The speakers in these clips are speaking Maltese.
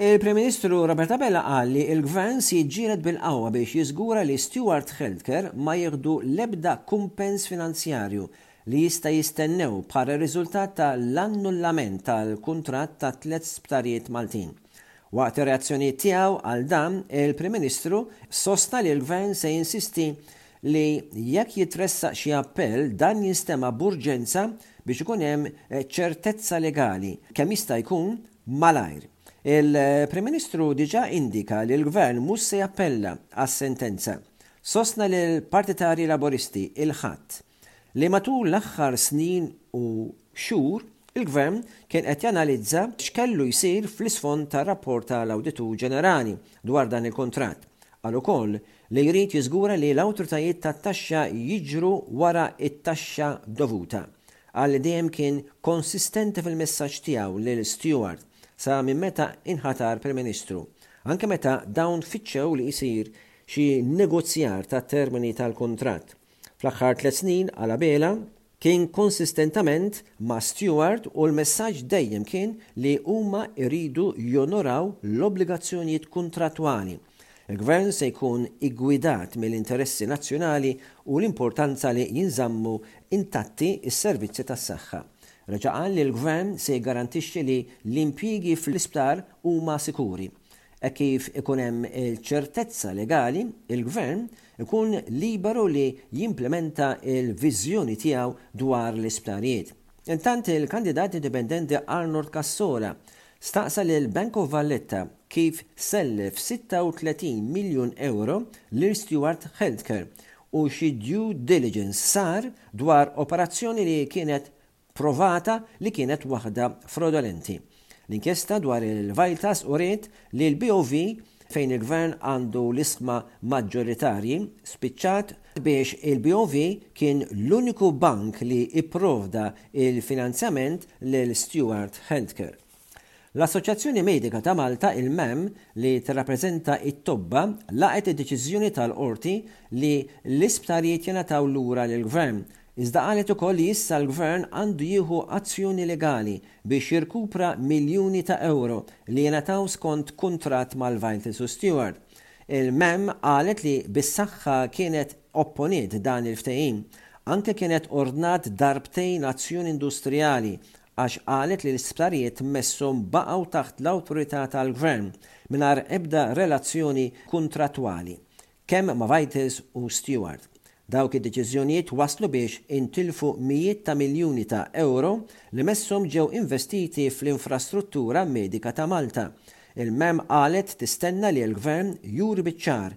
Il-Prim Ministru Robert Abela qal li l-Gvern se jiġġieled bil-qawwa biex jiżgura li Steward Healthcare ma jieħdu l-ebda kumpens finanzjarju li jista' jistennew bħala riżultat ta' l-annullament tal-kuntratt ta' tliet sptarijiet Maltin. Waqt ir-reazzjonijiet tiegħu għal dan, il-Prim Ministru sostna li l-Gvern se jinsisti li jekk jitressaq xi appell dan jinstema' b'urġenza biex ikun hemm ċertezza legali kemm jista' jkun malajr. Il-Prim Ministru diġà indika li l-Gvern mhux se jappella għas-sentenza. Sostna lill-partitarji Laburisti il-Ħadd li matul l-aħħar snin u xhur il-Gvern kien qed janalizza x'kellu jsir fl-isfond tar-rapport tal-Awditur Ġenerali dwar dan il-kuntratt. Qal ukoll li jrid jiżgura li l-awtoritajiet tat-taxxa jiġru wara t-taxxa dovuta, qal li dejjem kien konsistenti fil-messaġġ tiegħu lil Steward sa minn meta inħatar Prim Ministru, anke meta dawn fittxew li jsir xi negozjar tat-termini tal-kuntratt. Fl-aħħar tliet snin għal Abela kien konsistentament ma' Stewart u l-messaġġ dejjem kien li huma jridu jonoraw l-obbligazzjonijiet kuntrattwali. Il-Gvern se jkun iggwidat mill-interessi nazzjonali u l-importanza li jinżammu intatti s-servizzi tas-saħħa. Reġa' qal li l-Gvern se jiggarantixxi li l-impjiegi fl-isptar huma sikuri. Hekk kif ikun hemm il-ċertezza legali, il-Gvern ikun liberu li jimplimenta l-viżjoni tiegħu dwar l-isptarijiet. Intant il-kandidat indipendenti Arnold Cassola staqsa lil Bank of Valletta kif sellef 36 miljun ewro lil Steward Healthcare u xi due diligence sar dwar operazzjoni li kienet pprovata li kienet waħda frodolenti. L-inkjesta dwar il-Vaitas uriet li l-BOV, fejn il-Gvern għandu l-isħma maġġoritarji, spiċċat biex il-BOV kien l-uniku bank li pprovda l-finanzjament lil Stewart Healthcare. L-Assoċjazzjoni Medika ta' Malta, il-MAM, li tirrappreżenta t-tobba, laqgħet id-deċiżjoni tal-Qorti li l-isptarijiet jingħataw lura lill-Gvern, iżda qalet ukoll li issa l-Gvern għandu jieħu azzjoni legali biex jirkupra miljuni ta' ewro li jingħataw skont kuntratt mal-Vitals u Steward. Il-MAM qalet li bis-saħħa kienet opponiet dan il-ftehim. Anke kienet ordnat darbtejn azzjoni industrijali għax qalet li l-isptarijiet messhom baqgħu taħt l-awtorità tal-Gvern mingħajr ebda relazzjoni kuntrattwali kemm ma' Vitals u Steward. Dawk id-deċiżjonijiet wasslu biex intilfu mijiet ta' miljuni ta' ewro li messhom ġew investiti fl-infrastruttura medika ta' Malta. Il-MEM qalet tistenna li l-Gvern juri biċ-ċar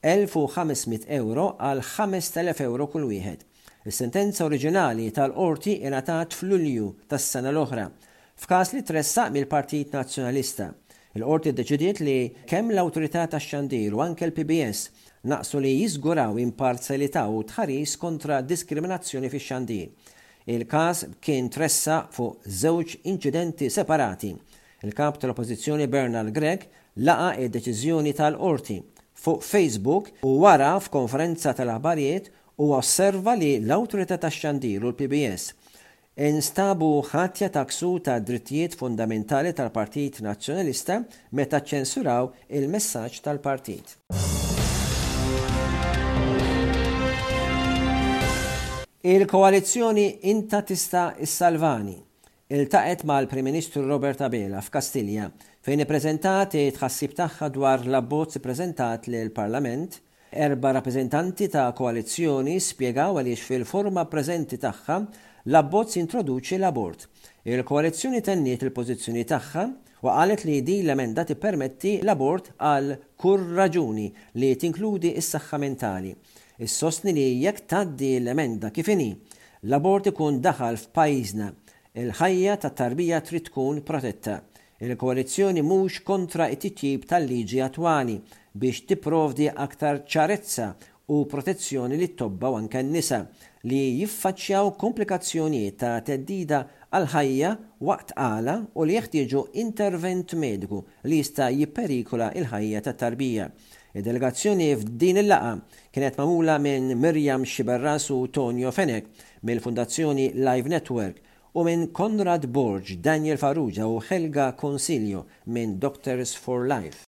1,500 ewro għal 5,000 ewro kull wieħed. Is-sentenza oriġinali tal-Qorti ingħatat f'Lulju tas-sena l-oħra, f'każ li tressaq mill-Partit Nazzjonalista. Il-Qorti ddeċidiet li kemm l-Awtorità tax-Xandir u anke l-PBS naqsu li jiżguraw imparzjalità u tħaris kontra diskriminazzjoni fix-xandir. Il-każ kien tressaq fuq żewġ inċidenti separati, Il-Kap tal-Oppożizzjoni Bernard Grech laqa' d-deċiżjoni tal-Qorti. Fuq Facebook u wara f'konferenza tal-aħbarijiet huwa osserva li l-Awtorità tax-Xandir u l-PBS instabu ħatja ta' ksur tad-drittijiet fundamentali tal-Partit Nazzjonalista meta ċċensuraw il-messaġġ tal-partit. Il-koalizzjoni Inta Tista' Issalvani iltaqgħet mal-Prim Ministru Robert Abela f'Kastilja fejn ippreżentat it-tħassib tagħha dwar l-abbozz ippreżentat lill-Parlament. Erba' rappreżentanti ta' koalizzjoni spjegaw għaliex fil-forma preżenti tagħha l-abbozz jintroduċi l-abort. Il-koalizzjoni tenniet il-pożizzjoni tagħha u qalet li din l-emenda tippermetti l-abort għal kull raġuni li tinkludi s-saħħa mentali. Issostni li jekk tgħaddi l-emenda kif inhi, l-abort ikun daħal f'pajjiżna. Il-ħajja tat-tarbija trid tkun protetta. Il-koalizzjoni mhux kontra t-titjib tal-liġi attwali biex tipprovdi aktar ċarezza u protezzjoni lit-tobba u anke n-nisa li jiffaċċjaw komplikazzjonijiet ta' theddida għall-ħajja waqt għala u li jeħtieġu intervent mediku li jista' jipperikola l-ħajja tat-tarbija. Id-delegazzjoni f'din il-laqgħa kienet magħmula minn Miriam Sciberras u Tonio Fenech mill-Fundazzjoni Live Network u minn Konrad Borg, Daniel Farrugia u Helga Consiglio minn Doctors for Life.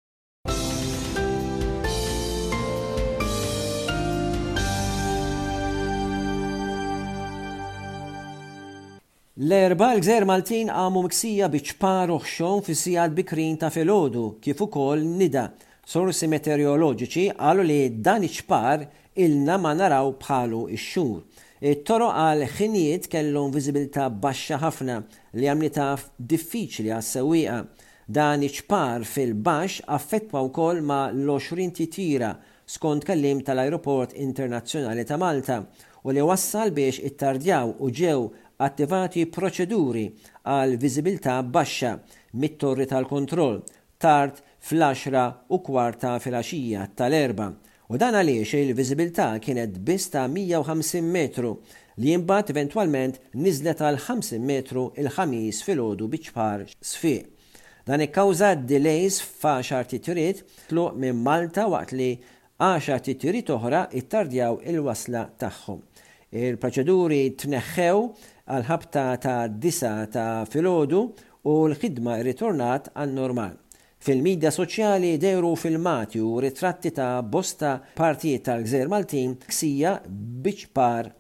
L-Erbgħa l-Gżejjer Maltin qamu miksija bi ċpar u ħxon fis-sigħat bikrin ta' filgħodu kif ukoll nida. Sorsi meteoroloġiċi qalu li dan iċ-ċpar ilna ma naraw bħalu x-xhur. It-toroq għal Ħinijiet kellhom viżibilità baxxa ħafna li għamlitha diffiċli għas-sewwieqa. Dan iċ-ċpar fil-baxx affettwa wkoll ma' l-20 titjira skont kelliem tal-Ajruport Internazzjonali ta' Malta, u li wassal biex ittardjaw u ġew attivati proċeduri għal viżibilità baxxa mit-torri tal-kontroll tard fl-għaxra u kwart ta' filgħaxija tal-Erbgħa, u dan għaliex il-viżibilità kienet biss ta' 150 metru li imbagħad eventwalment niżlet għal 50 metru l-Ħamis filgħodu biċ-ċpar sfiq. Dan ikkawża delays f'għaxar titjiriet tluq minn Malta waqt li għaxar titjiriet oħra ttardjaw il-wasla tagħhom. Il-proċeduri tneħħew għall-ħabta ta' disgħa ta' filgħodu u l-ħidma rritornat għan-normal. Fil-midja soċjali dehru filmati u ritratti ta' bosta partijiet tal-Gżejjer Maltin ksija b'ċpar